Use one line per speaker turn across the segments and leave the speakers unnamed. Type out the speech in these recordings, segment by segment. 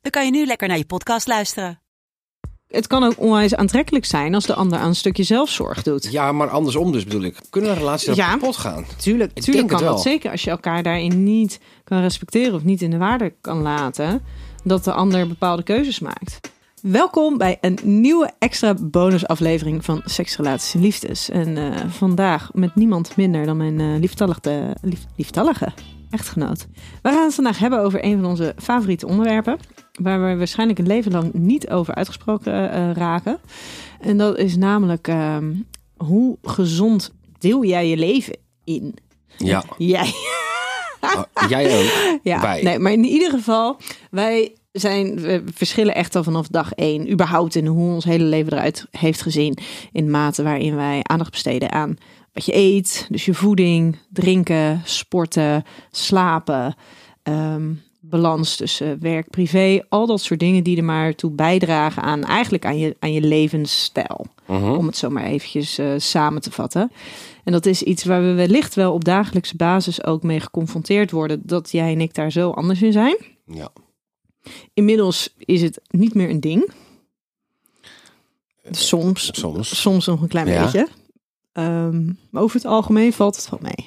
dan kan je nu lekker naar je podcast luisteren.
Het kan ook onwijs aantrekkelijk zijn als de ander aan een stukje zelfzorg doet.
Ja, maar andersom dus bedoel ik. Kunnen een relatie dan
Ja.
kapot gaan?
Tuurlijk,
Ik
tuurlijk kan
het
dat
wel.
zeker als je elkaar daarin niet kan respecteren of niet in de waarde kan laten dat de ander bepaalde keuzes maakt. Welkom bij een nieuwe extra bonusaflevering van Seks, Relaties en Liefdes. En eh, vandaag met niemand minder dan mijn eh lieftallige, lief, lieftallige echtgenoot. We gaan het vandaag hebben over een van onze favoriete onderwerpen. Waar we waarschijnlijk een leven lang niet over uitgesproken eh, raken. En dat is namelijk ehm, hoe gezond deel jij je leven in?
Ja.
Jij.
Oh, jij ook?
Ja,
Wij.
nee, maar in ieder geval, wij zijn, we verschillen echt al vanaf dag één. Überhaupt in hoe ons hele leven eruit heeft gezien. In mate waarin wij aandacht besteden aan wat je eet. Dus je voeding, drinken, sporten, slapen. ehm, balans tussen werk, privé. Al dat soort dingen die er maar toe bijdragen aan eigenlijk aan je, aan je levensstijl.
Mhm.
Om het zo maar eventjes eh, samen te vatten. En dat is iets waar we wellicht wel op dagelijkse basis ook mee geconfronteerd worden. Dat jij en ik daar zo anders in zijn.
Ja.
Inmiddels is het niet meer een ding. Soms,
Soms.
soms nog een klein
Ja.
beetje. Ehm, maar over het algemeen valt het wel mee.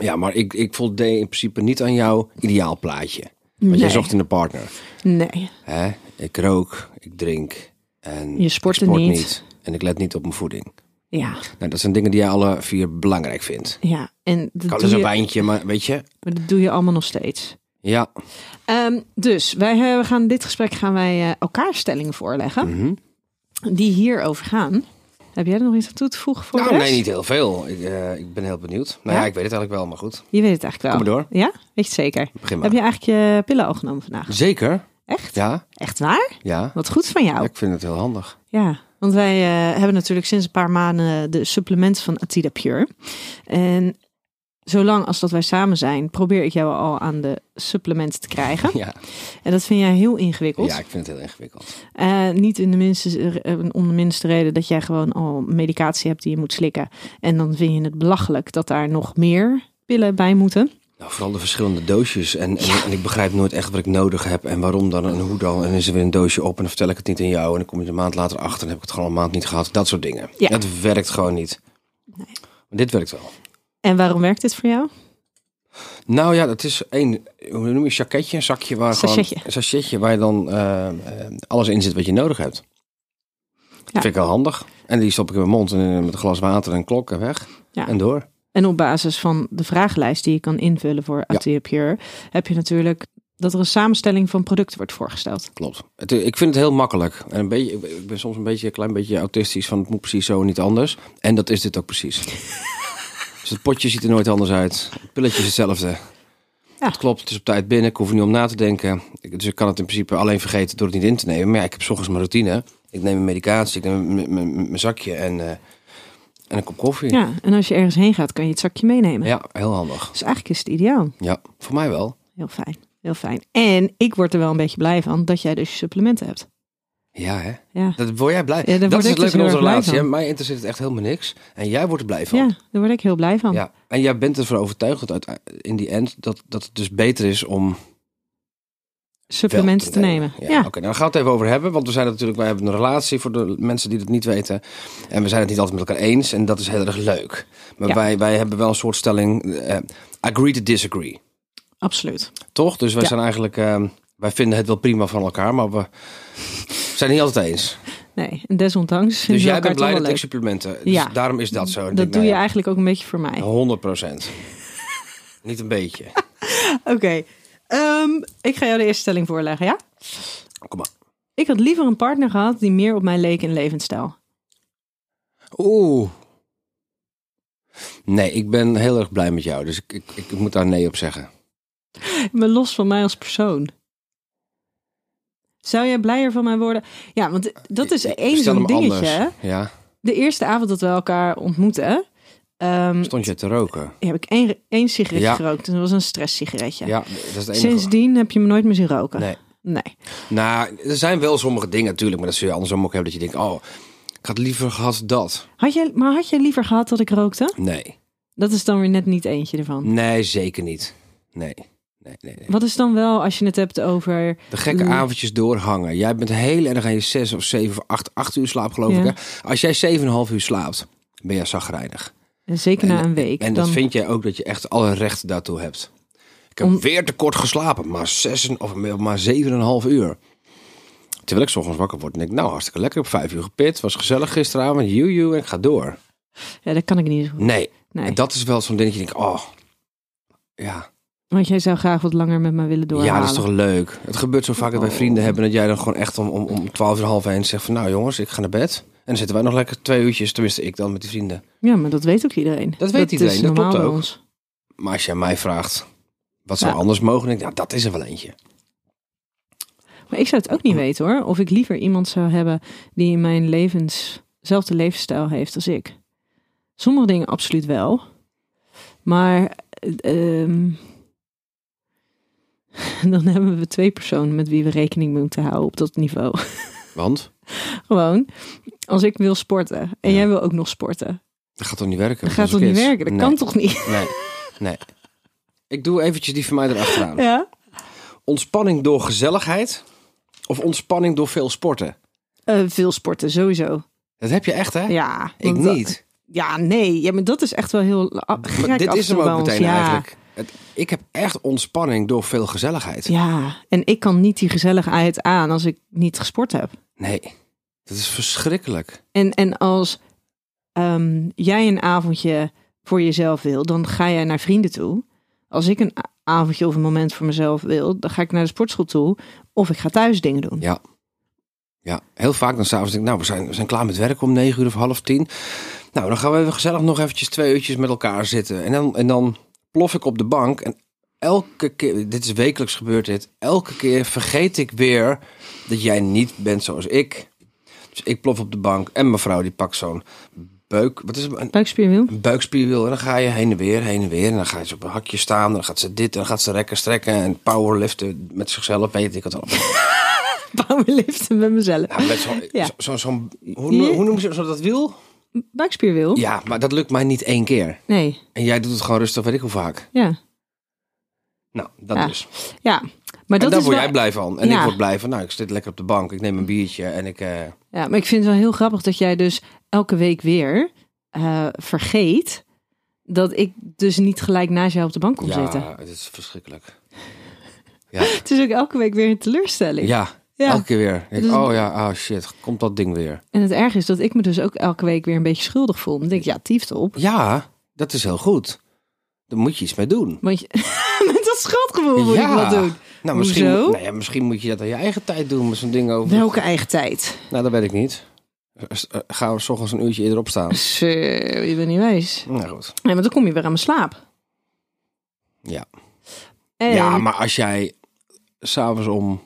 Ja, maar ik, ik voldeed in principe niet aan jouw ideaalplaatje. Want jij
Nee.
zocht in een partner.
Nee,
Hè? Ik rook, ik drink. En
Je sport niet.
En ik let niet op mijn voeding.
ja,
Nou, dat zijn dingen die jij alle vier belangrijk vindt.
ja. En dat
Kan dus een
je,
wijntje, maar weet je?
maar dat doe je allemaal nog steeds.
Ja.
Ehm, dus wij eh, we gaan dit gesprek gaan wij eh, elkaar stellingen voorleggen.
Mhm.
Die hierover gaan. Heb jij er nog iets aan toe te voegen voor de
Nou,
rest?
nee, niet heel veel. Ik, eh, ik ben heel benieuwd. Nou ja?
Ja?
ik weet het eigenlijk wel, maar goed.
Je weet het eigenlijk wel.
Kom maar door.
Ja? Weet je zeker?
Begin maar.
Heb je eigenlijk je pillen al genomen vandaag?
Zeker?
Echt?
Ja,
Echt waar?
ja.
Wat goed van jou.
Ja, Ik vind het heel handig.
Ja, want wij eh, hebben natuurlijk sinds een paar maanden de supplementen van Atida Pure. En zolang als dat wij samen zijn, probeer ik jou al aan de supplementen te krijgen.
Ja,
En dat vind jij heel ingewikkeld.
ja ik vind het heel ingewikkeld.
Eh, niet in de minste, eh, om de minste reden dat jij gewoon al medicatie hebt die je moet slikken. En dan vind je het belachelijk dat daar nog meer pillen bij moeten.
Nou, vooral de verschillende doosjes. En, en, en ik begrijp nooit echt wat ik nodig heb en waarom dan en hoe dan. En dan is er weer een doosje op en dan vertel ik het niet aan jou. En dan kom je een maand later achter en heb ik het gewoon een maand niet gehad. Dat soort dingen.
Ja.
Dat werkt gewoon niet. Maar dit werkt wel.
En waarom werkt dit voor jou?
Nou ja, dat is één, hoe noem je, jacketje, een zakje waar
Sachetje.
gewoon... Een sachetje waar je dan eh, eh, alles in zit wat je nodig hebt. Dat vind ik wel handig. En die stop ik in mijn mond en, eh, met een glas water en een klok en weg.
Ja.
En door.
En op basis van de vragenlijst die je kan invullen voor Pure, heb je natuurlijk dat er een samenstelling van producten wordt voorgesteld.
Klopt. Het, ik vind het heel makkelijk. En een beetje, ik ben- soms een beetje, een klein beetje autistisch van het moet precies zo en niet anders. En dat is dit ook precies. dus het potje ziet er nooit anders uit. Het pilletje is hetzelfde.
Ja.
Het klopt, het is op tijd binnen. Ik hoef er niet om na te denken. Dus ik kan het in principe alleen vergeten door het niet in te nemen. Maar ja, ik heb 's ochtends mijn routine. Ik neem mijn medicatie, ik neem mijn- zakje en, eh, en een kop koffie.
Ja, en als je ergens heen gaat, kan je het zakje meenemen.
Ja, heel handig.
Dus eigenlijk is het ideaal.
Ja, voor mij wel.
Heel fijn, heel fijn. En ik word er wel een beetje blij van dat jij dus je supplementen hebt.
Ja, hè?
Ja,
Dat word jij blij.
Ja,
dat is het
dus
leuke in onze relatie. Mij interesseert het echt helemaal niks. En jij wordt er blij van.
ja daar word ik heel blij van.
Ja, en jij bent ervan overtuigd dat uit- in die end dat, dat het dus beter is om
Supplementen
wel
te nemen.
Ja,
Ja,
Oké, nou daar gaan we het even over hebben, want we zijn natuurlijk, wij hebben een relatie voor de mensen die het niet weten. En we zijn het niet altijd met elkaar eens en dat is heel erg leuk. Maar
Ja.
wij, wij hebben wel een soort stelling, eh, agree to disagree.
absoluut.
Toch? Dus wij
Ja.
zijn eigenlijk, eh, wij vinden het wel prima van elkaar, maar we zijn niet altijd eens.
Nee, en desondanks
Dus jij bent blij dat ik
leuk.
supplementen. Dus
Ja.
daarom is dat zo.
Dat doe je
nou
eigenlijk ook een beetje voor mij.
ja, 100 procent. niet een beetje.
Oké, ehm, ik ga jou de eerste stelling voorleggen, ja?
Kom maar.
Ik had liever een partner gehad die meer op mij leek in levensstijl.
Oeh. Nee, ik ben heel erg blij met jou. Dus ik, ik, ik moet daar nee op zeggen.
Maar los van mij als persoon. Zou jij blijer van mij worden? Ja, want dat is één zo'n dingetje.
anders. Ja,
De eerste avond dat we elkaar ontmoetten, ehm,
stond je te roken.
heb ik één, één sigaretje
Ja.
gerookt. En dat was een stresssigaretje.
Ja, dat is het enige.
Sindsdien heb je me nooit meer zien roken.
Nee.
Nee.
Nou, er zijn wel sommige dingen natuurlijk, maar dat zul je andersom ook hebben. Dat je denkt, oh, ik had liever gehad dat.
Had jij, maar had jij liever gehad dat ik rookte?
Nee,
Dat is dan weer net niet eentje ervan.
nee, zeker niet. Nee, nee, nee. nee.
Wat is dan wel als je het hebt over...
De gekke avondjes doorhangen. Jij bent heel erg aan je zes of zeven of acht, acht uur slaap, geloof
Ja.
ik. Hè? Als jij zeven en half uur slaapt, ben je zagrijnig.
Zeker na een week.
En
dan,
dat vind jij ook dat je echt alle recht daartoe hebt. Ik heb
Om-
weer te kort geslapen, maar zes en- of maar zeven en een half uur. Terwijl ik 's ochtends wakker word en denk, nou hartstikke lekker. Op vijf uur gepit, was gezellig gisteravond. Joe, en ik ga door.
Ja, dat kan ik niet zo goed.
Nee,
Nee.
en dat is wel zo'n ding dat je denkt, oh, ja.
Want jij zou graag wat langer met me willen doorhalen.
Ja, dat is toch leuk. Het gebeurt zo vaak dat wij
Oh.
vrienden hebben dat jij dan gewoon echt om, om, om twaalf uur half één zegt van nou jongens, ik ga naar bed. En dan zitten wij nog lekker twee uurtjes, tenminste ik dan met die vrienden.
Ja, maar dat weet ook iedereen.
Dat weet iedereen,
is
dat
normaal
klopt
bij
ook.
ons.
Maar als jij mij vraagt, wat zou
Ja.
anders mogen, dan denk ik, nou dat is er wel eentje.
Maar ik zou het ook niet weten hoor. Of ik liever iemand zou hebben die in mijn levens, zelfde levensstijl heeft als ik. Sommige dingen absoluut wel. Maar eh, ehm, dan hebben we twee personen met wie we rekening moeten houden op dat niveau.
Want
Gewoon, als ik wil sporten en jij wil ook nog sporten.
dat gaat toch niet werken?
Dat gaat toch niet werken? Dat
nee,
kan toch niet?
Nee, nee. Ik doe eventjes die van mij erachteraan.
Ja?
Ontspanning door gezelligheid of ontspanning door veel sporten?
Eh, veel sporten, sowieso.
Dat heb je echt hè?
Ja.
ik
dat-
niet.
Ja, nee. Ja, maar dat is echt wel heel ah, gek
Maar dit is hem ook meteen
ja.
eigenlijk. Het, ik heb echt ontspanning door veel gezelligheid.
Ja, en ik kan niet die gezelligheid aan als ik niet gesport heb.
Nee, dat is verschrikkelijk.
En, en als ehm, jij een avondje voor jezelf wil, dan ga jij naar vrienden toe. Als ik een avondje of een moment voor mezelf wil, dan ga ik naar de sportschool toe. Of ik ga thuis dingen doen.
Ja. Ja, heel vaak dan s'avonds denk ik, nou, we zijn, we zijn klaar met werken om negen uur of half tien. Nou, dan gaan we even gezellig nog eventjes twee uurtjes met elkaar zitten. En dan, en dan plof ik op de bank en elke keer, dit is wekelijks gebeurd dit, elke keer vergeet ik weer dat jij niet bent zoals ik. Dus ik plof op de bank en mevrouw die pakt zo'n buik, wat is het, een,
Buikspierwiel?
een buikspierwiel. En dan ga je heen en weer, heen en weer. En dan ga je zo op een hakje staan. En dan gaat ze dit en dan gaat ze rekken, strekken en powerliften met zichzelf. Weet ik het al.
Powerliften met mezelf.
Ja, met zo'n,
Ja.
zo, zo, zo'n- hoe, hoe noem je zo dat wiel?
Buikspierwiel?
Ja, maar dat lukt mij niet één keer.
Nee,
En jij doet het gewoon rustig, weet ik hoe vaak.
ja.
Nou, dat
Ja.
dus.
Ja, maar
En
dat
daar word
wel...
jij blij van. En
Ja.
ik word blij van, nou, ik zit lekker op de bank. Ik neem een biertje en ik... eh,
Ja, maar ik vind het wel heel grappig dat jij dus elke week weer eh, vergeet dat ik dus niet gelijk naast jou op de bank kom zitten.
ja, het is verschrikkelijk. Ja,
Het is ook elke week weer een teleurstelling.
ja,
Ja.
elke keer weer. Denk,
Dus-
oh ja, oh shit, komt dat ding weer.
En het erg is dat ik me dus ook elke week weer een beetje schuldig voel. Dan denk ik, ja, tieft op.
Ja, dat is heel goed. Daar moet je iets mee doen.
Want je, met dat schuldgevoel moet ik wat doen.
Nou, misschien,
Hoezo?
nou ja, misschien moet je dat aan je eigen tijd doen met zo'n ding over.
Welke eigen tijd?
Nou, dat weet ik niet. Eh, Gaan we s ochtends een uurtje eerder opstaan?
Zo, je bent niet wijs.
Nou goed.
Nee, maar dan kom je weer aan mijn slaap.
Ja.
En,
Ja, maar als jij s'avonds om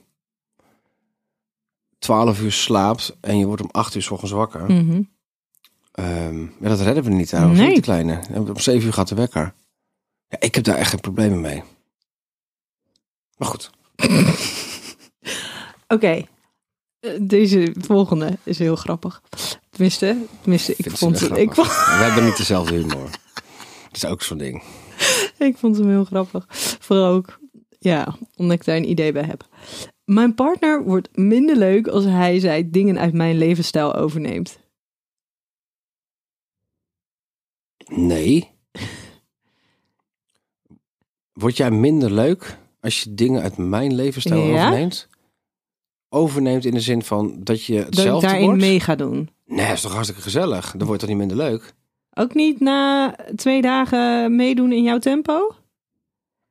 12 uur slaapt en je wordt om 8 uur s ochtends wakker. Ehm, ja, dat redden we niet trouwens.
Nee.
De kleine. Om 7 uur gaat de wekker. Ja, ik heb daar echt geen problemen mee. Maar goed.
Oké. Eh, Deze volgende is heel grappig. Tenminste, tenminste ik, vond het, ik, vond.
We hebben niet dezelfde humor. Dat is ook zo'n ding.
ik vond hem heel grappig. Vooral ook, ja, omdat ik daar een idee bij heb. Mijn partner wordt minder leuk als hij zij dingen uit mijn levensstijl overneemt.
Nee. Word jij minder leuk als je dingen uit mijn levensstijl
Ja?
overneemt? Overneemt in de zin van dat je
Dat
hetzelfde
daarin
wordt?
mee ga doen.
Nee, dat is toch hartstikke gezellig? Dan wordt het toch niet minder leuk?
Ook niet na twee dagen meedoen in jouw tempo?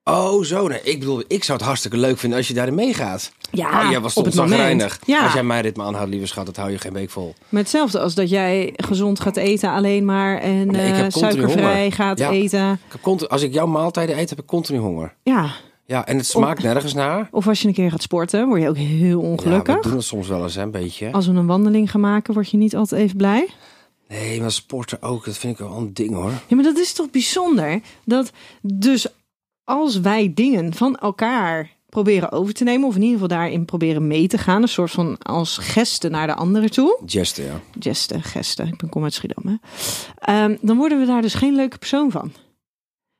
Oh, zo. Nee. Ik bedoel, ik zou het hartstikke leuk vinden als je daarin meegaat.
Ja,
oh, jij was
op het moment. Ja.
Als jij mijn ritme aanhoudt, lieve schat, dat hou je geen week vol.
Maar hetzelfde als dat jij gezond gaat eten alleen maar en
Nee,
eh, suikervrij
honger.
gaat
Ja.
eten.
Ik heb continu, als ik jouw maaltijden eet, heb ik continu honger.
Ja,
Ja, en het smaakt nergens naar.
Of als je een keer gaat sporten, word je ook heel
Ja,
ongelukkig.
we doen het soms wel eens, hè, een beetje.
Als we een wandeling gaan maken, word je niet altijd even blij.
Nee, maar sporten ook, dat vind ik wel een ding hoor.
Ja, maar dat is toch bijzonder? Dat dus als wij dingen van elkaar proberen over te nemen, of in ieder geval daarin proberen mee te gaan, een soort van als gesten naar de anderen toe.
Gesten, ja.
Gesten, gesten, ik ben kom uit Schiedam. Hè? Ehm, dan worden we daar dus geen leuke persoon van.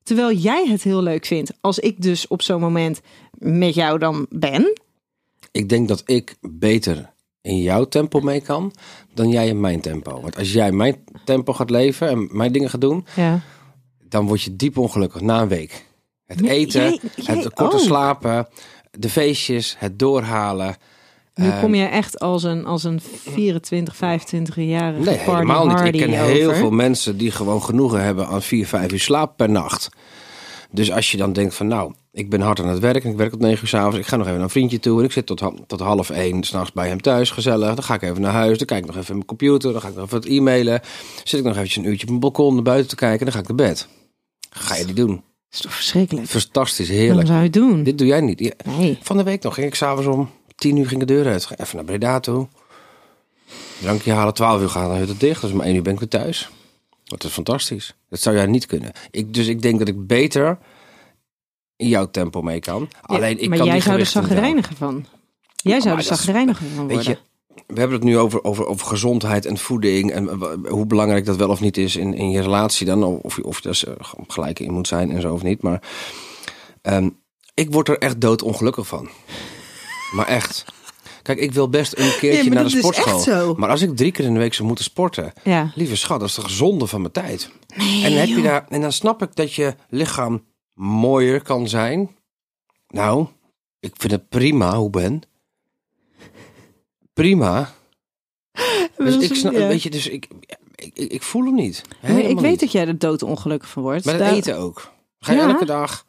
Terwijl jij het heel leuk vindt, als ik dus op zo'n moment met jou dan ben.
Ik denk dat ik beter in jouw tempo mee kan dan jij in mijn tempo. Want als jij mijn tempo gaat leven en mijn dingen gaat doen,
Ja.
dan word je diep ongelukkig na een week. Het
Nee,
eten,
jij- jij
het korte slapen, de feestjes, het doorhalen.
Nu
Ehm,
kom je echt als een, als een 24, 25-jarige
Nee, helemaal niet. Ik ken heel veel mensen die gewoon genoegen hebben aan 4, 5 uur slaap per nacht. Dus als je dan denkt van nou, ik ben hard aan het werk en ik werk tot 9 uur s'avonds. Ik ga nog even naar een vriendje toe en ik zit tot, tot half 1 s'nachts bij hem thuis, gezellig. Dan ga ik even naar huis, dan kijk ik nog even in mijn computer, dan ga ik nog even wat e-mailen. Zit ik nog eventjes een uurtje op mijn balkon naar buiten te kijken en dan ga ik naar bed. Ga je die doen?
Is toch verschrikkelijk?
Fantastisch,
Waarom
heerlijk.
zou je het doen?
Dit doe jij niet. Ja,
Nee.
Van de week nog ging ik s'avonds om 10 uur ging de deur uit. Even naar Breda toe. Drankje halen, 12 uur gaan dan het dicht. Dus om 1 uur ben ik weer thuis. Dat is fantastisch. Dat zou jij niet kunnen. Ik, dus ik denk dat ik beter in jouw tempo mee kan. Alleen ik
maar
kan
jij
die
zou er zagrijniger van. Jij zou er zagrijniger van
Weet
worden.
je, we hebben het nu over, over, over gezondheid en voeding. En hoe belangrijk dat wel of niet is in, in je relatie dan. Of, je- of je daar eh, gelijk in moet zijn en zo of niet. Maar ehm, ik word er echt doodongelukkig van. Maar echt. Kijk, ik wil best een keertje naar de sportschool. Maar als ik drie keer in de week zou moeten sporten.
Ja.
Lieve schat, dat is toch zonde van mijn tijd. en, dan heb je daar, en dan snap ik dat je lichaam mooier kan zijn. Nou, ik vind het prima hoe ik ben. Prima. Dus ik snap,
ja.
weet je, dus ik, ik, ik, ik voel hem niet.
Maar ik weet
niet.
dat jij er doodongelukkig van wordt.
Met het
Daar-
eten ook. Ga je
Ja?
elke dag.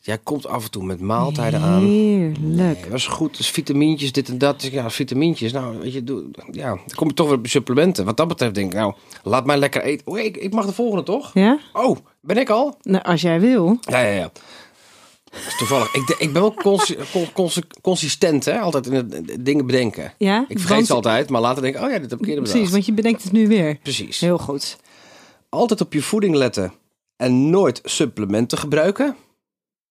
Jij komt af en toe met maaltijden aan.
Heerlijk.
Nee, dat is goed. Dus vitamintjes, dit en dat. Dus Ja, vitamintjes. Nou, weet je, doe, ja, dan kom je toch weer op supplementen. Wat dat betreft denk ik, nou, laat mij lekker eten. Oh, ik, ik mag de volgende, toch?
Ja?
Oh, ben ik al?
Nou, als jij wil.
Ja, ja, ja. Dat is toevallig. Ik, ik ben wel consi- con- consi- consistent, hè? Altijd in het dingen bedenken.
Ja?
Ik vergeet
Want-
ze altijd, maar later denk ik, oh ja, dit heb ik eerder bedacht.
Precies, want je bedenkt het nu weer.
Precies.
Heel goed.
Altijd op je voeding letten en nooit supplementen gebruiken.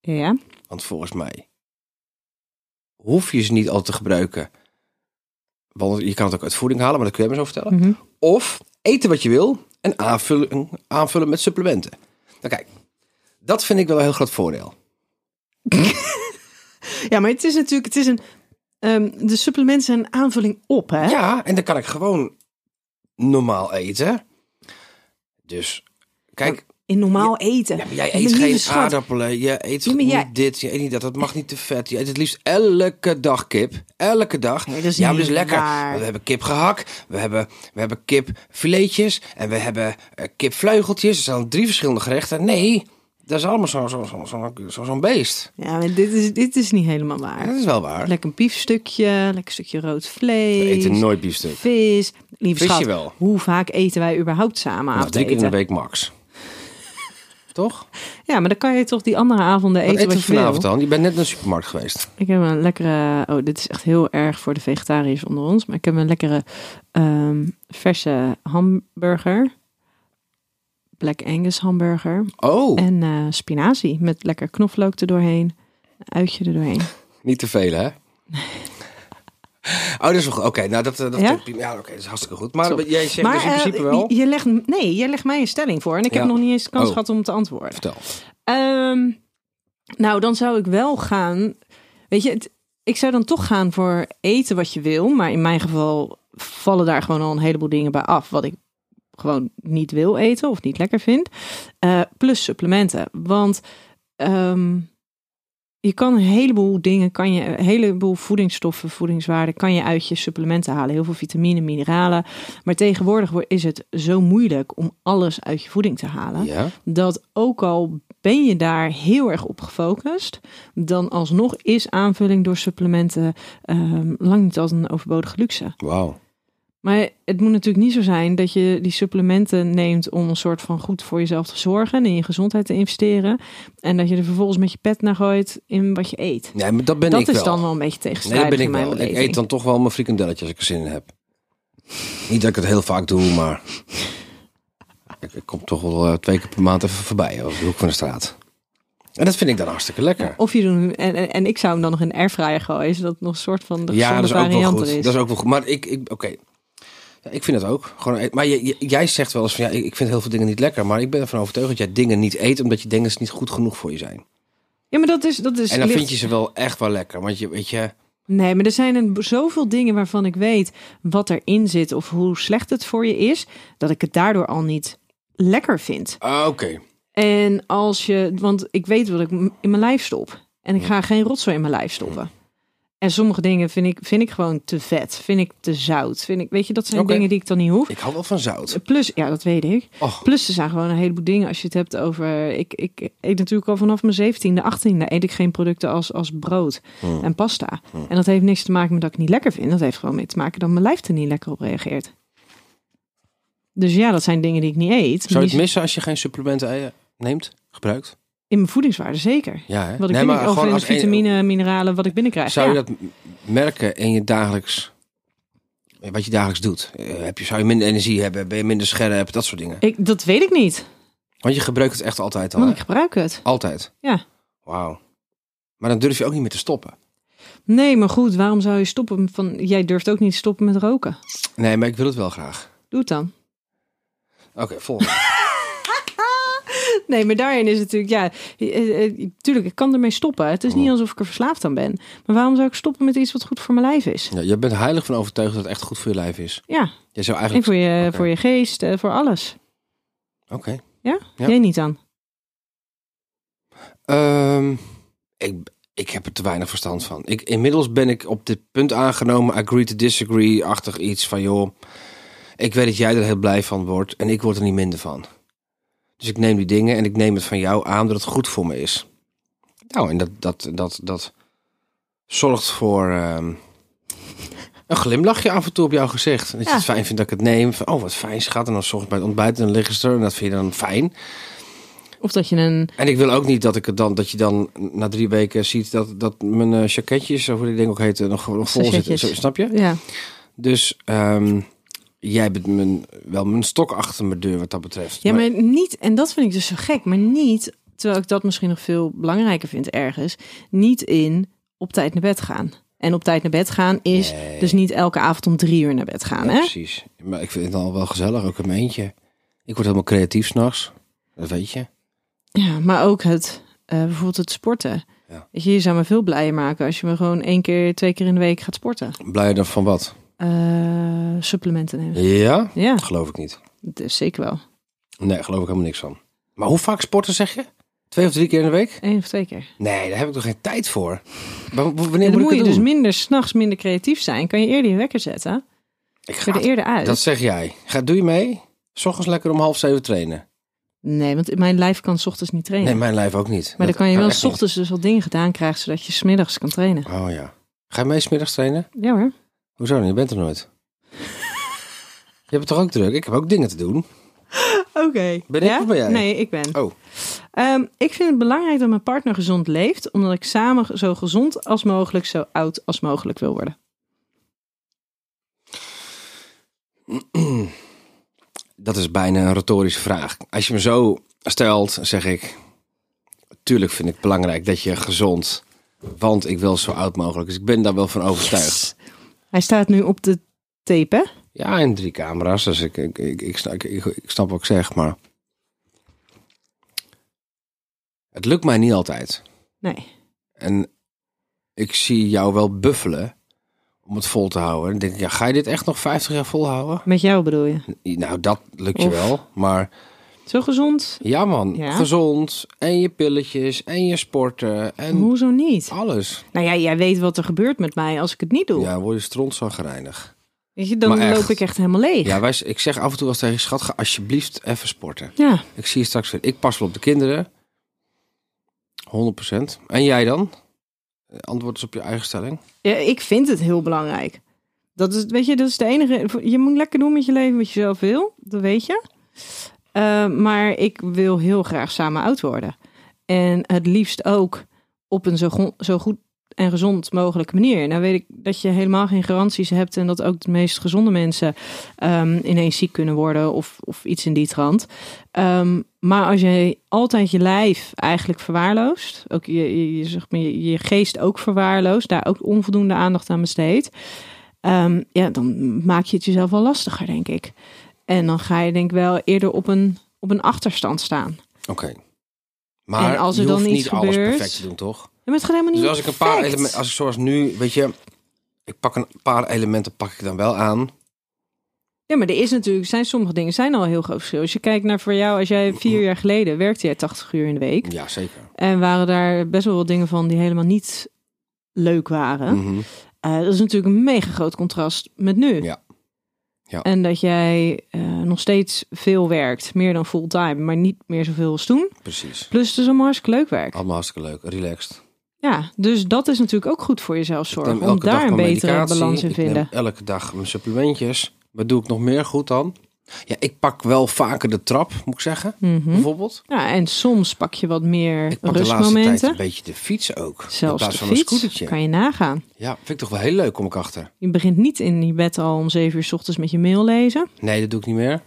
Ja.
Want volgens mij hoef je ze niet altijd te gebruiken. Want je kan het ook uit voeding halen, maar dat kun je me zo vertellen.
Mhm.
Of eten wat je wil en aanvullen, aanvullen met supplementen. Nou kijk, dat vind ik wel een heel groot voordeel.
Ja, maar het is natuurlijk, het is een, ehm, de supplementen zijn een aanvulling op, hè?
Ja, en dan kan ik gewoon normaal eten. Dus, kijk,
In normaal eten.
ja, jij eet geen
schat.
aardappelen, je eet
Ja,
niet
jij-
dit, je eet niet dat, dat mag niet te vet. Je eet het liefst elke dag kip, elke dag.
Nee, dat is
ja, maar dat is lekker.
waar.
We hebben kip gehakt, we hebben, we hebben kipfiletjes en we hebben eh, kipvleugeltjes. Er zijn drie verschillende gerechten. Nee, dat is allemaal zo'n zo, zo, zo, zo, beest.
Ja, maar dit is, dit is niet helemaal
Ja,
waar.
dat is wel waar.
Lekker een biefstukje, lekker stukje rood vlees.
We eten nooit biefstuk.
Vis. Lieve
Visje
schat,
wel.
hoe vaak eten wij überhaupt samen
Nou, drie keer in de week max. Toch?
Ja, maar dan kan je toch die andere avonden
Wat
eten
eten
wat je wil.
vanavond dan? Je bent net naar de supermarkt geweest.
Ik heb een lekkere... Oh, dit is echt heel erg voor de vegetariërs onder ons. Maar ik heb een lekkere ehm, verse hamburger. Black Angus hamburger.
Oh,
En eh, spinazie met lekker knoflook erdoorheen. Een uitje erdoorheen.
niet te veel hè? Oh, dat is wel goed. Oké, nou dat, eh, dat,
Ja?
ja? oké, dat is hartstikke goed. Maar jij zegt
maar
dus in
eh,
principe wel.
je legt, nee, je legt mij een stelling voor. En ik
Ja.
heb nog niet eens de kans
Oh.
gehad om te antwoorden.
Vertel.
Ehm, nou, dan zou ik wel gaan. Weet je, het- ik zou dan toch gaan voor eten wat je wil. Maar in mijn geval vallen daar gewoon al een heleboel dingen bij af. Wat ik gewoon niet wil eten of niet lekker vind. Eh, plus supplementen. Want ehm, je kan een heleboel dingen, kan je, een heleboel voedingsstoffen, voedingswaarden, kan je uit je supplementen halen. Heel veel vitamine, mineralen. Maar tegenwoordig is het zo moeilijk om alles uit je voeding te halen
Ja?
dat ook al ben je daar heel erg op gefocust, dan alsnog is aanvulling door supplementen ehm, lang niet als een overbodige luxe.
Wauw.
Maar het moet natuurlijk niet zo zijn dat je die supplementen neemt om een soort van goed voor jezelf te zorgen en in je gezondheid te investeren. En dat je er vervolgens met je pet naar gooit in wat je eet.
Nee, maar dat ben
dat
ik
is
wel.
dan wel een beetje
Nee,
tegenstrijdig
dat ben ik
mijn
wel. Ik eet dan toch wel mijn frikandelletje als ik er zin in heb. Niet dat ik het heel vaak doe, maar... Ik, ik kom toch wel eh, twee keer per maand even voorbij op de hoek van de straat. En dat vind ik dan hartstikke lekker.
Of je doet, en, en, en ik zou hem dan nog in airfryer gooien, zodat het nog een soort van de
Ja, dat is ook wel goed.
is.
Dat is ook wel goed. Maar ik, ik oké. Ja, ik vind het ook. Gewoon, e- maar jij zegt wel eens van ja, ik vind heel veel dingen niet lekker. Maar ik ben ervan overtuigd dat jij dingen niet eet omdat je denkt dat ze niet goed genoeg voor je zijn.
Ja, maar dat is, dat is
en dan vind je ze wel echt wel lekker. Want je weet je,
Nee, maar er zijn een, zoveel dingen waarvan ik weet wat erin zit of hoe slecht het voor je is, dat ik het daardoor al niet lekker vind.
ah, oké.
En als je, want ik weet wat ik in mijn lijf stop. En ik ga geen rotzooi in mijn lijf stoppen. En sommige dingen vind ik, vind ik gewoon te vet. Vind ik te zout. Vind ik, weet je, dat zijn dingen die ik dan niet hoef.
Ik hou wel van zout.
Plus, ja, dat weet ik.
Och,
Plus, er zijn gewoon een heleboel dingen als je het hebt over. Ik, ik eet natuurlijk al vanaf mijn 17e, 18e eet ik geen producten als, als brood
Hmm.
en pasta. En dat heeft niks te maken met dat ik het niet lekker vind. Dat heeft gewoon mee te maken dat mijn lijf er niet lekker op reageert. Dus ja, dat zijn dingen die ik niet eet.
zou je het missen als je geen supplementen eh, neemt, gebruikt?
In mijn voedingswaarde zeker.
Ja, hè?
Wat ik
Nee,
binnen, of
gewoon
in
als een-
vitamine, mineralen, wat ik binnenkrijg.
Zou
ja.
je dat merken in je dagelijks, wat je dagelijks doet? Eh, Heb je, zou je minder energie hebben? Ben je minder scherp? Dat soort dingen.
ik, dat weet ik niet,
Want je gebruikt het echt altijd al,
want ik gebruik het.
Altijd?
Ja.
Wauw. Maar dan durf je ook niet meer te stoppen.
Nee, maar goed, waarom zou je stoppen? Van, jij durft ook niet te stoppen met roken.
Nee, maar ik wil het wel graag.
Doe het dan.
Oké, volgende.
Nee, maar daarin is het natuurlijk, ja, eh, eh, tuurlijk, ik kan ermee stoppen. Het is niet alsof ik er verslaafd aan ben. Maar waarom zou ik stoppen met iets wat goed voor mijn lijf is?
ja, je bent heilig van overtuigd dat het echt goed voor je lijf is.
Ja,
Je zou
en
eigenlijk...
voor je, voor je geest, eh, voor alles.
Oké.
Ja?
Ja.
Jij niet dan?
Ehm, ik, ik heb er te weinig verstand van. Ik, inmiddels ben ik op dit punt aangenomen, agree to disagree-achtig iets van, joh, ik weet dat jij er heel blij van wordt en ik word er niet minder van. Dus ik neem die dingen en ik neem het van jou aan dat het goed voor me is. Nou, en dat, dat, dat, dat zorgt voor ehm, een glimlachje af en toe op jouw gezicht. Dat je
Ja.
het fijn vindt dat ik het neem. Van, oh, wat fijn schat. En dan zorg bij het ontbijt en dan liggen ze er en dat vind je dan fijn.
Of dat je een...
En ik wil ook niet dat, ik het dan, dat je dan na drie weken ziet dat, dat mijn eh jacketjes, of hoe die dingen ook heten, nog, nog vol zitten. Snap je?
Ja,
Dus ehm, jij bent mijn, wel mijn stok achter mijn deur wat dat betreft.
ja maar niet, en dat vind ik dus zo gek, maar niet, terwijl ik dat misschien nog veel belangrijker vind ergens, niet in op tijd naar bed gaan. En op tijd naar bed gaan is
Nee.
dus niet elke avond om drie uur naar bed gaan,
Ja,
hè?
precies. Maar ik vind het al wel gezellig, ook mijn eentje. Ik word helemaal creatief s'nachts. Dat weet je.
Ja, maar ook het, eh, bijvoorbeeld het sporten.
Ja.
Weet je, je zou me veel blijer maken als je me gewoon één keer, twee keer in de week gaat sporten.
Blij dan van wat?
Eh, supplementen nemen.
Ja?
Ja,
Geloof ik niet.
dat is zeker wel.
Nee, geloof ik helemaal niks van. Maar hoe vaak sporten zeg je? Twee of drie keer in de week?
Eén of twee keer.
Nee, daar heb ik toch geen tijd voor. Maar wanneer
En dan
moet
moet je dus minder, s'nachts minder creatief zijn. Kan je eerder je wekker zetten?
ik
Ga er eerder uit.
Dat zeg jij. Ga, doe je mee? S ochtends lekker om half zeven trainen.
Nee, want mijn lijf kan 's ochtends niet trainen.
Nee, mijn lijf ook niet.
maar dan kan je wel 's ochtends dus wat dingen gedaan krijgen, zodat je 's middags kan trainen.
Oh ja. Ga je mee 's middags trainen?
Ja hoor.
Hoezo dan? Je bent er nooit. je hebt het toch ook druk? Ik heb ook dingen te doen.
Oké.
Ben ik of ben jij?
Nee, ik ben.
Oh.
Ehm, ik vind het belangrijk dat mijn partner gezond leeft, omdat ik samen zo gezond als mogelijk, zo oud als mogelijk wil worden.
Dat is bijna een retorische vraag. Als je me zo stelt, zeg ik... Tuurlijk vind ik het belangrijk dat je gezond... Want ik wil zo oud mogelijk. Dus ik ben daar wel van overtuigd.
Hij staat nu op de tape, hè?
Ja, in drie camera's. Dus ik, ik, ik, ik, snap, ik, ik snap wat ik zeg, maar... Het lukt mij niet altijd.
Nee.
En ik zie jou wel buffelen om het vol te houden. En dan denk ik, ja, ga je dit echt nog 50 jaar volhouden?
Met jou bedoel je?
Nou, dat lukt je
Of-
wel. Maar
Zo gezond?
ja man,
Ja.
gezond. En je pilletjes. En je sporten. En
Hoezo niet?
alles.
Nou ja, jij weet wat er gebeurt met mij als ik het niet doe.
Ja, word je strontzaggerijnig.
Weet je, dan
Maar echt.
loop ik echt helemaal leeg.
Ja, wij, ik zeg af en toe wel eens tegen schat, ga alsjeblieft even sporten.
ja.
Ik zie je straks weer. Ik pas wel op de kinderen. 100%. En jij dan? Antwoord eens op je eigen stelling.
Ja, ik vind het heel belangrijk. Dat is, weet je, dat is de enige. Je moet lekker doen met je leven wat je zelf wil. Dat weet je. Uh, maar ik wil heel graag samen oud worden. En het liefst ook op een zo, zo goed en gezond mogelijke manier. Nou weet ik dat je helemaal geen garanties hebt en dat ook de meest gezonde mensen um, ineens ziek kunnen worden of, of iets in die trant. Um, maar als je altijd je lijf eigenlijk verwaarloost, ook je, je, geest ook verwaarloost, daar ook onvoldoende aandacht aan besteedt, um, ja, dan maak je het jezelf wel lastiger, denk ik. En dan ga je denk ik wel eerder op een, op een achterstand staan.
Oké. Okay. Maar en als er je dan niet gebeurt, alles perfect te doen, toch?
Ja, maar het gaat helemaal niet
Dus als ik een paar elementen, als ik zoals nu, weet je, ik pak een paar elementen, pak ik dan wel aan.
Ja, maar er is natuurlijk, zijn sommige dingen zijn al heel groot verschil. Als je kijkt naar voor jou, als jij vier jaar geleden werkte jij 80 uur in de week.
Ja, zeker.
En waren daar best wel wat dingen van die helemaal niet leuk waren. Mm -hmm. uh, dat is natuurlijk een mega groot contrast met nu.
Ja.
Ja. En dat jij uh, nog steeds veel werkt, meer dan fulltime, maar niet meer zoveel als toen.
Precies.
Plus het is allemaal hartstikke leuk werk.
Allemaal hartstikke leuk, relaxed.
Ja, dus dat is natuurlijk ook goed voor jezelf zorgen. Om daar een betere balans in te vinden.
elke dag mijn supplementjes. Wat doe ik nog meer goed dan? Ja, ik pak wel vaker de trap, moet ik zeggen. Mm -hmm. Bijvoorbeeld.
Ja, en soms pak je wat meer
ik pak
rustmomenten.
de laatste tijd een beetje de fiets ook.
Zelfs
in
de
van
fiets,
een scootertje.
kan je nagaan.
Ja, vind ik toch wel heel leuk, kom ik achter.
Je begint niet in je bed al om zeven uur s ochtends met je mail lezen.
Nee, dat doe ik niet meer.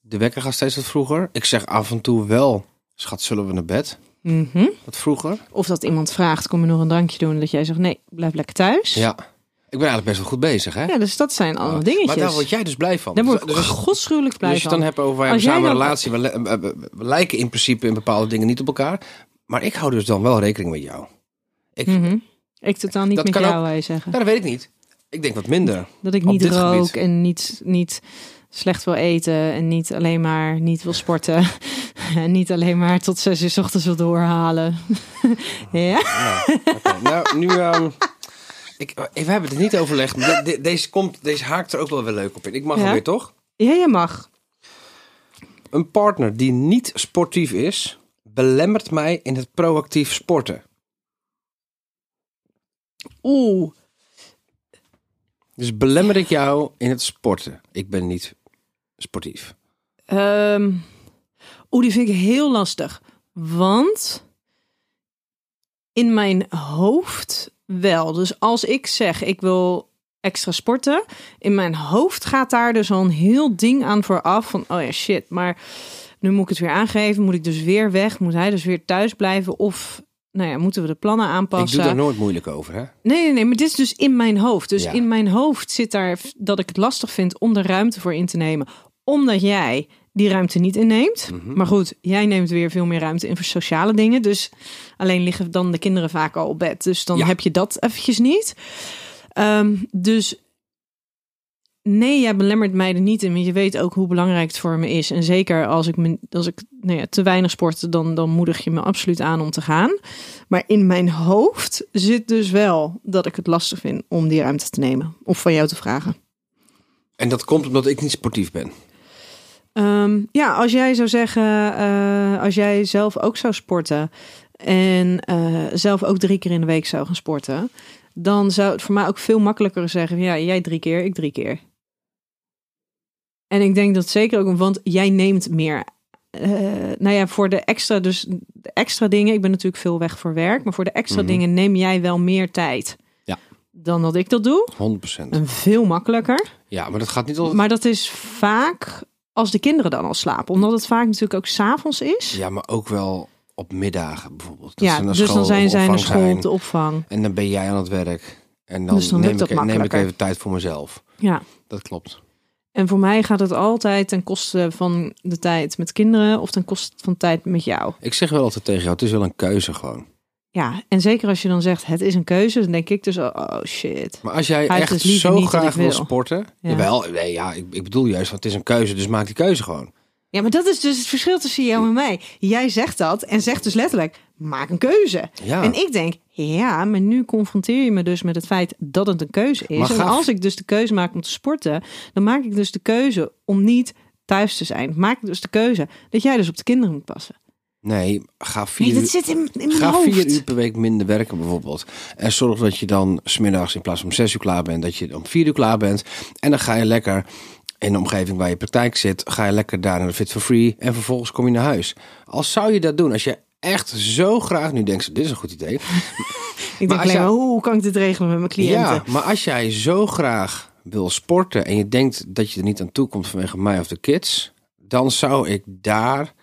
De wekker gaat steeds wat vroeger. Ik zeg af en toe wel, schat, zullen we naar bed?
Mm -hmm.
Wat vroeger.
Of dat iemand vraagt, kom je nog een drankje doen? Dat jij zegt, nee, blijf lekker thuis.
Ja. Ik ben eigenlijk best wel goed bezig, hè?
Ja, dus dat zijn allemaal dingetjes.
Maar daar word jij dus blij van.
Daar word ik
dus,
godschuwelijk blij
dus
van.
Als je dan hebt over wij samen een relatie, we, we, we, lijken in principe in bepaalde dingen niet op elkaar. Maar ik hou dus dan wel rekening met jou.
Ik, mm -hmm. ik totaal niet met jou, ook, wij zeggen.
Nou, dat weet ik niet. Ik denk wat minder.
Dat ik niet rook gebied. en niet, niet slecht wil eten en niet alleen maar niet wil sporten. en niet alleen maar tot zes uur s ochtends wil doorhalen. ja?
Nou, okay. nou, nu... Um, ik, we hebben het niet overlegd. De, de, deze, komt, deze haakt er ook wel weer leuk op in. Ik mag ja? weer, toch?
Ja, je mag.
Een partner die niet sportief is, belemmert mij in het proactief sporten.
Oeh.
Dus belemmer ik jou in het sporten. Ik ben niet sportief.
Um, Oeh, die vind ik heel lastig. Want in mijn hoofd wel. Dus als ik zeg ik wil extra sporten, in mijn hoofd gaat daar dus al een heel ding aan vooraf van oh ja shit, maar nu moet ik het weer aangeven, moet ik dus weer weg, moet hij dus weer thuis blijven of nou ja, moeten we de plannen aanpassen?
Ik doe daar nooit moeilijk over, hè?
Nee, nee, nee, maar dit is dus in mijn hoofd. Dus ja. in mijn hoofd zit daar dat ik het lastig vind om er ruimte voor in te nemen, omdat jij die ruimte niet inneemt. Mm -hmm. Maar goed, jij neemt weer veel meer ruimte in voor sociale dingen. Dus alleen liggen dan de kinderen vaak al op bed. Dus dan ja. heb je dat eventjes niet. Um, dus nee, jij belemmert mij er niet in. Want je weet ook hoe belangrijk het voor me is. En zeker als ik, me, als ik nou ja, te weinig sport, dan, dan moedig je me absoluut aan om te gaan. Maar in mijn hoofd zit dus wel dat ik het lastig vind om die ruimte te nemen. Of van jou te vragen.
En dat komt omdat ik niet sportief ben.
Um, ja, als jij zou zeggen, uh, als jij zelf ook zou sporten en uh, zelf ook drie keer in de week zou gaan sporten, dan zou het voor mij ook veel makkelijker zeggen: ja, jij drie keer, ik drie keer. En ik denk dat zeker ook, want jij neemt meer. Uh, nou ja, voor de extra, dus de extra dingen. Ik ben natuurlijk veel weg voor werk, maar voor de extra mm -hmm. dingen neem jij wel meer tijd.
Ja.
Dan dat ik dat doe.
100%.
En veel makkelijker.
Ja, maar dat gaat niet altijd.
Maar dat is vaak als de kinderen dan al slapen. Omdat het vaak natuurlijk ook s'avonds is.
Ja, maar ook wel op middagen bijvoorbeeld. Dat
ja, dus dan zijn zij naar school op de opvang.
En dan ben jij aan het werk. En dan, dus dan neem, ik, neem ik even tijd voor mezelf.
Ja.
Dat klopt.
En voor mij gaat het altijd ten koste van de tijd met kinderen of ten koste van tijd met jou.
Ik zeg wel altijd tegen jou, het is wel een keuze gewoon.
Ja, en zeker als je dan zegt het is een keuze, dan denk ik dus oh shit.
Maar als jij
Hij
echt
dus
zo graag wil
wil.
sporten,
Ja.
jawel, nee, ja, ik, ik bedoel juist, want het is een keuze, dus maak die keuze gewoon.
Ja, maar dat is dus het verschil tussen jou en mij. Jij zegt dat en zegt dus letterlijk maak een keuze.
Ja.
En ik denk ja, maar nu confronteer je me dus met het feit dat het een keuze is. En als ik dus de keuze maak om te sporten, dan maak ik dus de keuze om niet thuis te zijn. Maak ik dus de keuze dat jij dus op de kinderen moet passen.
Nee, ga vier,
Nee, dat
uur,
zit in,
ga
hoofd.
vier uur per week minder werken bijvoorbeeld. En zorg dat je dan smiddags in plaats van om zes uur klaar bent, dat je om vier uur klaar bent. En dan ga je lekker in de omgeving waar je praktijk zit, ga je lekker daar naar de Fit for Free. En vervolgens kom je naar huis. Als zou je dat doen, als je echt zo graag nu denkt, dit is een goed idee.
Ik denk alleen
jij-
maar, hoe kan ik dit regelen met mijn cliënten?
Ja, maar als jij zo graag wil sporten en je denkt dat je er niet aan toe komt vanwege mij of de kids, dan zou ik daar,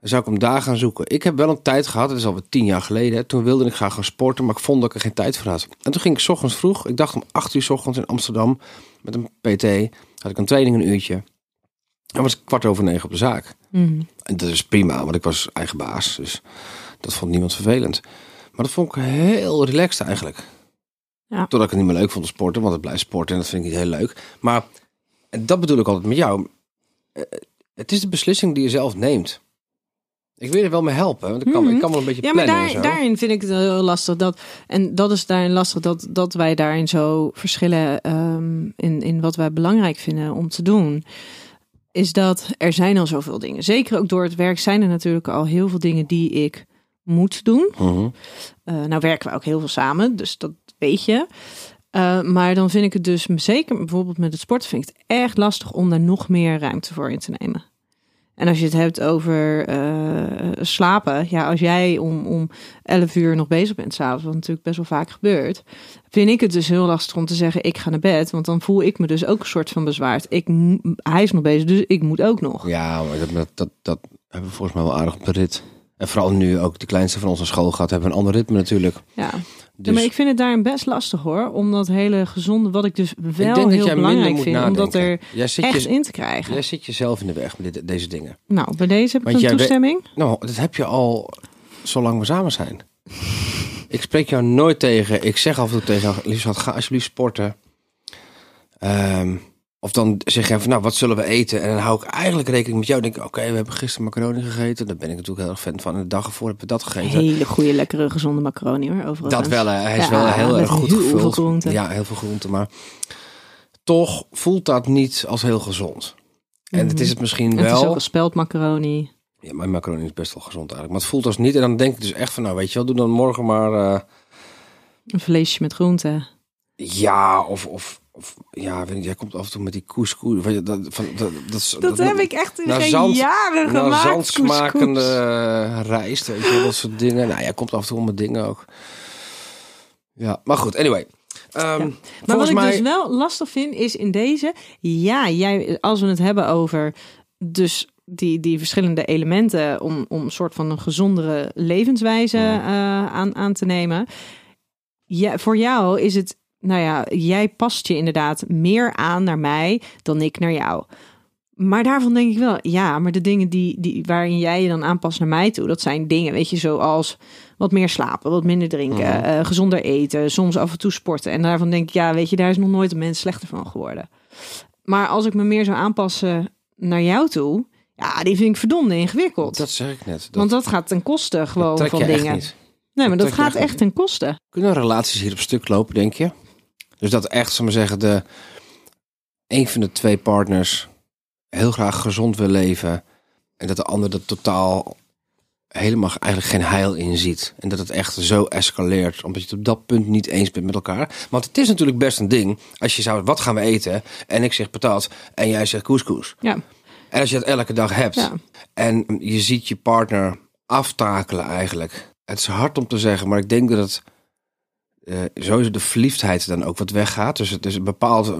zou ik hem daar gaan zoeken. Ik heb wel een tijd gehad, dat is alweer tien jaar geleden, hè, toen wilde ik graag gaan sporten, maar ik vond dat ik er geen tijd voor had. En toen ging ik 's ochtends vroeg, ik dacht om acht uur 's ochtends in Amsterdam met een PT, had ik een training een uurtje. En was ik kwart over negen op de zaak.
Mhm.
En dat is prima, want ik was eigen baas. Dus dat vond niemand vervelend. Maar dat vond ik heel relaxed eigenlijk.
Ja.
Totdat ik het niet meer leuk vond te sporten, want het blijft sporten en dat vind ik niet heel leuk. Maar en dat bedoel ik altijd met jou. eh, Het is de beslissing die je zelf neemt. Ik wil je er wel mee helpen, want ik kan,
Mhm.
ik kan wel een beetje
Ja, maar
plannen
daar,
zo.
daarin vind ik het heel lastig. Dat, en dat is daarin lastig dat, dat wij daarin zo verschillen ehm, in, in wat wij belangrijk vinden om te doen. Is dat er zijn al zoveel dingen. Zeker ook door het werk zijn er natuurlijk al heel veel dingen die ik moet doen.
Mhm.
Eh, nou werken we ook heel veel samen, dus dat weet je. Eh, maar dan vind ik het dus, zeker bijvoorbeeld met het sporten, vind ik het erg lastig om daar nog meer ruimte voor in te nemen. En als je het hebt over eh, slapen, ja, als jij om, om 11 uur nog bezig bent s'avonds, wat natuurlijk best wel vaak gebeurt, vind ik het dus heel lastig om te zeggen: ik ga naar bed, want dan voel ik me dus ook een soort van bezwaard. Ik, hij is nog bezig, dus ik moet ook nog.
Ja, maar dat, dat, dat, hebben we volgens mij wel aardig op de rit. En vooral nu ook de kleinste van ons naar school gaat, hebben een ander ritme natuurlijk.
Ja.
Dus
Ja, maar ik vind het daarin best lastig hoor. Om dat hele gezonde, wat ik dus
ik
wel
denk dat
heel
jij minder
belangrijk vind, om
nadenken.
dat er
jij zit,
echt
je,
in te krijgen.
jij zit jezelf in de weg met dit- deze dingen.
Nou, bij deze heb ik
Want
een
jij weet-
toestemming.
Nou, dat heb je al zolang we samen zijn. ik spreek jou nooit tegen. Ik zeg af en toe tegen jou, Liesbeth, ga alsjeblieft sporten. Ehm, of dan zeg je van, nou, wat zullen we eten? En dan hou ik eigenlijk rekening met jou. Dan denk ik, oké, we hebben gisteren macaroni gegeten. Daar ben ik natuurlijk heel erg fan van. En de dag ervoor hebben we dat gegeten.
Hele goede, lekkere, gezonde macaroni hoor. Overigens.
Dat wel, hè. hij is
Ja,
wel heel erg goed
heel veel
gevuld.
groenten.
Ja, heel veel groenten. Maar toch voelt dat niet als heel gezond. En het is het misschien
Mhm. Het
wel.
is ook gespeld macaroni.
Ja, mijn macaroni is best wel gezond eigenlijk. Maar het voelt als niet. En dan denk ik dus echt van, nou weet je wel, doe dan morgen maar... eh,
Een vleesje met groenten.
ja, of, of, of... Ja, weet niet, jij komt af en toe met die couscous. Weet je, dat, van, dat, dat, is-
Dat, heb ik echt in geen
zand-
jaren
naar
gemaakt.
zand smakende
couscous.
rijst, weet je dat soort dingen. Nou, jij komt af en toe met dingen ook. Ja, maar goed, anyway. Ehm,
Maar wat ik dus wel lastig vind, is in deze... Ja, jij, als we het hebben over dus die, die verschillende elementen... om, om een soort van een gezondere levenswijze
Ja.
eh, aan, aan te nemen. Ja, voor jou is het... Nou ja, jij past je inderdaad meer aan naar mij dan ik naar jou. Maar daarvan denk ik wel, ja, maar de dingen die, die, waarin jij je dan aanpast naar mij toe, dat zijn dingen, weet je, zoals wat meer slapen, wat minder drinken,
Mhm.
eh, gezonder eten, soms af en toe sporten. En daarvan denk ik, ja, weet je, daar is nog nooit een mens slechter van geworden. Maar als ik me meer zou aanpassen naar jou toe, ja, die vind ik verdomde ingewikkeld.
Dat zeg ik net. Dat,
Want dat gaat ten koste gewoon van dingen. Nee, maar
dat
dat gaat
echt
echt ten koste.
Kunnen relaties hier op stuk lopen, denk je? Dus dat echt, zal maar zeggen, de een van de twee partners heel graag gezond wil leven en dat de ander er totaal helemaal eigenlijk geen heil in ziet. En dat het echt zo escaleert, omdat je het op dat punt niet eens bent met elkaar. Want het is natuurlijk best een ding als je zou, wat gaan we eten? En ik zeg patat en jij zegt couscous.
Ja,
En als je dat elke dag hebt
ja.
en je ziet je partner aftakelen eigenlijk. Het is hard om te zeggen, maar ik denk dat het eh, sowieso de verliefdheid dan ook wat weggaat. Dus het is een bepaald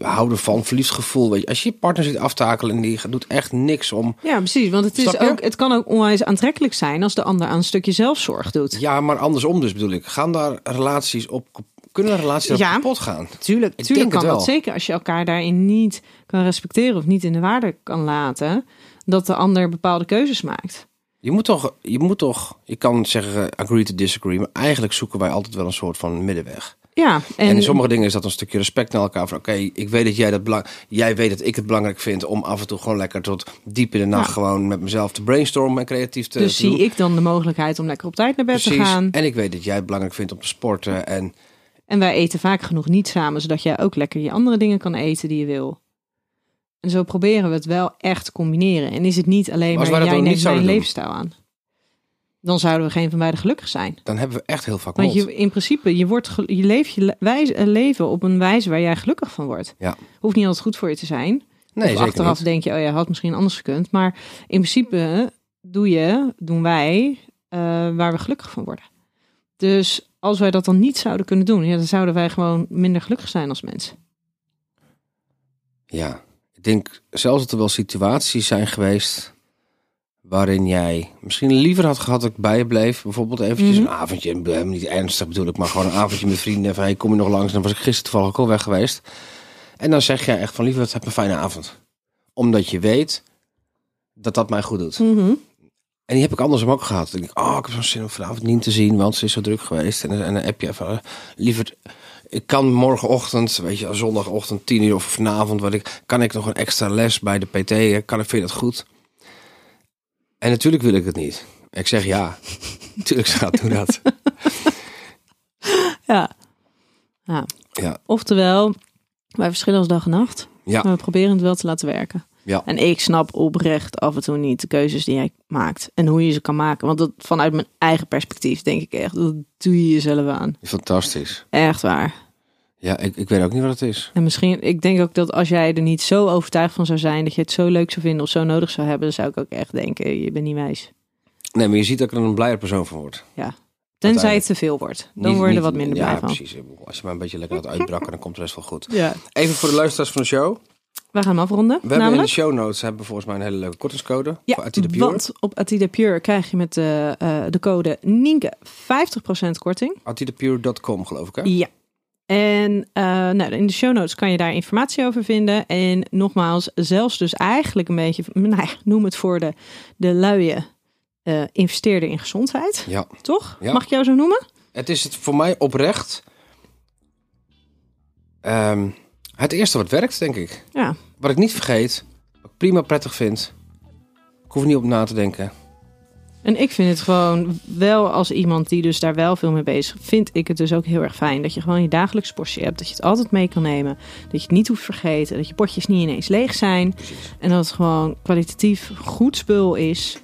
houden van verliefd gevoel. Weet je. Als je je partner ziet aftakelen en die doet echt niks om...
ja, precies. Want het, is ook, het kan ook onwijs aantrekkelijk zijn als de ander aan een stukje zelfzorg doet.
Ja, maar andersom dus bedoel ik. Gaan daar relaties op... Kunnen relaties op
Ja.
kapot gaan?
Tuurlijk,
Ik
tuurlijk kan dat zeker als je elkaar daarin niet kan respecteren of niet in de waarde kan laten, dat de ander bepaalde keuzes maakt.
Je moet toch... Je, moet toch, je kan zeggen agree to disagree, maar eigenlijk zoeken wij altijd wel een soort van middenweg.
Ja, en,
En, in sommige dingen is dat een stukje respect naar elkaar. Van oké, ik weet dat jij dat belang, jij weet dat ik het belangrijk vind om af en toe gewoon lekker tot diep in de nacht
Ja.
gewoon met mezelf te brainstormen en creatief te,
dus
te doen.
zie ik dan de mogelijkheid om lekker op tijd naar bed te gaan.
En ik weet dat jij het belangrijk vindt om te sporten. En
En wij eten vaak genoeg niet samen, zodat jij ook lekker je andere dingen kan eten die je wil. En zo proberen we het wel echt te combineren. En is het niet alleen maar
dat
jij neemt mijn levensstijl aan. dan zouden we geen van beiden gelukkig zijn.
Dan hebben we echt heel vaak
Want je, in principe, je, wordt, je leeft je wijze, eh, leven op een wijze waar jij gelukkig van wordt.
Ja.
Hoeft niet altijd goed voor je te zijn.
Nee,
of achteraf
niet.
denk je, oh ja, had misschien anders gekund. Maar in principe doe je, doen wij, eh, waar we gelukkig van worden. Dus als wij dat dan niet zouden kunnen doen, ja, dan zouden wij gewoon minder gelukkig zijn als mensen.
Ja, ik denk zelfs dat er wel situaties zijn geweest waarin jij misschien liever had gehad dat ik bij je bleef. Bijvoorbeeld eventjes
Mhm.
een avondje, helemaal niet ernstig bedoel ik, maar gewoon een avondje met vrienden. Van, hey, kom je nog langs? Dan was ik gisteren toevallig ook al weg geweest. En dan zeg jij echt van, liever, heb een fijne avond. Omdat je weet dat dat mij goed doet. En die heb ik andersom ook gehad. Dan denk ik, oh, ik heb zo'n zin om vanavond niet te zien, want ze is zo druk geweest. En, en dan heb je even, liever, ik kan morgenochtend, weet je, zondagochtend, tien uur of vanavond, wat ik, kan ik nog een extra les bij de PT? Kan ik, vind je dat goed? En natuurlijk wil ik het niet. Ik zeg ja. natuurlijk gaat doe dat.
Ja. ja.
Ja,
Oftewel, wij verschillen als dag en nacht.
ja,
Maar we proberen het wel te laten werken.
Ja.
En ik snap oprecht af en toe niet de keuzes die jij maakt. En hoe je ze kan maken. Want dat, vanuit mijn eigen perspectief denk ik echt, dat doe je jezelf aan.
Fantastisch.
Echt waar.
Ja, ik, ik weet ook niet wat het is.
En misschien, ik denk ook dat als jij er niet zo overtuigd van zou zijn, dat je het zo leuk zou vinden of zo nodig zou hebben, dan zou ik ook echt denken, je bent niet wijs.
Nee, maar je ziet dat ik er een blijer persoon van word.
Tenzij het te veel wordt. Dan
Niet-
word je er
niet-
wat minder
ja,
blij van.
precies. Als je maar een beetje lekker laat uitbrakken, dan komt de rest wel goed.
Ja.
Even voor de luisteraars van de show.
We gaan hem afronden.
We hebben in de show notes hebben we volgens mij een hele leuke kortingscode.
Ja,
voor Pure.
want op Atida Pure krijg je met de, eh, de code Nienke 50% korting.
Attidapure.com geloof ik hè?
Ja. En eh, nou, in de show notes kan je daar informatie over vinden. En nogmaals, zelfs dus eigenlijk een beetje, nou, ja, noem het voor de, de luie eh investeerder in gezondheid.
Ja.
Toch?
Ja.
Mag ik jou zo noemen?
Het is het voor mij oprecht ehm, het eerste wat werkt, denk ik.
Ja.
Wat ik niet vergeet, wat ik prima prettig vind. Ik hoef er niet op na te denken.
En ik vind het gewoon wel als iemand die dus daar wel veel mee bezig is, vind ik het dus ook heel erg fijn dat je gewoon je dagelijks portie hebt, dat je het altijd mee kan nemen, dat je het niet hoeft vergeten, dat je potjes niet ineens leeg zijn en dat het gewoon kwalitatief goed spul is.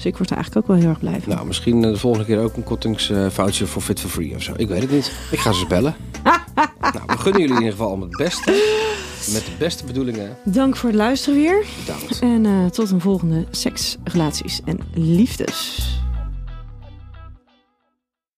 Dus ik word er eigenlijk ook wel heel erg blij van.
Nou, misschien eh, de volgende keer ook een kortingsfoutje voor Fit for Free of zo. Ik weet het niet. Ik ga ze bellen. nou, we gunnen jullie in ieder geval allemaal het beste. Met de beste bedoelingen.
Dank voor het luisteren weer
Bedankt.
en eh, tot een volgende seks, relaties en liefdes.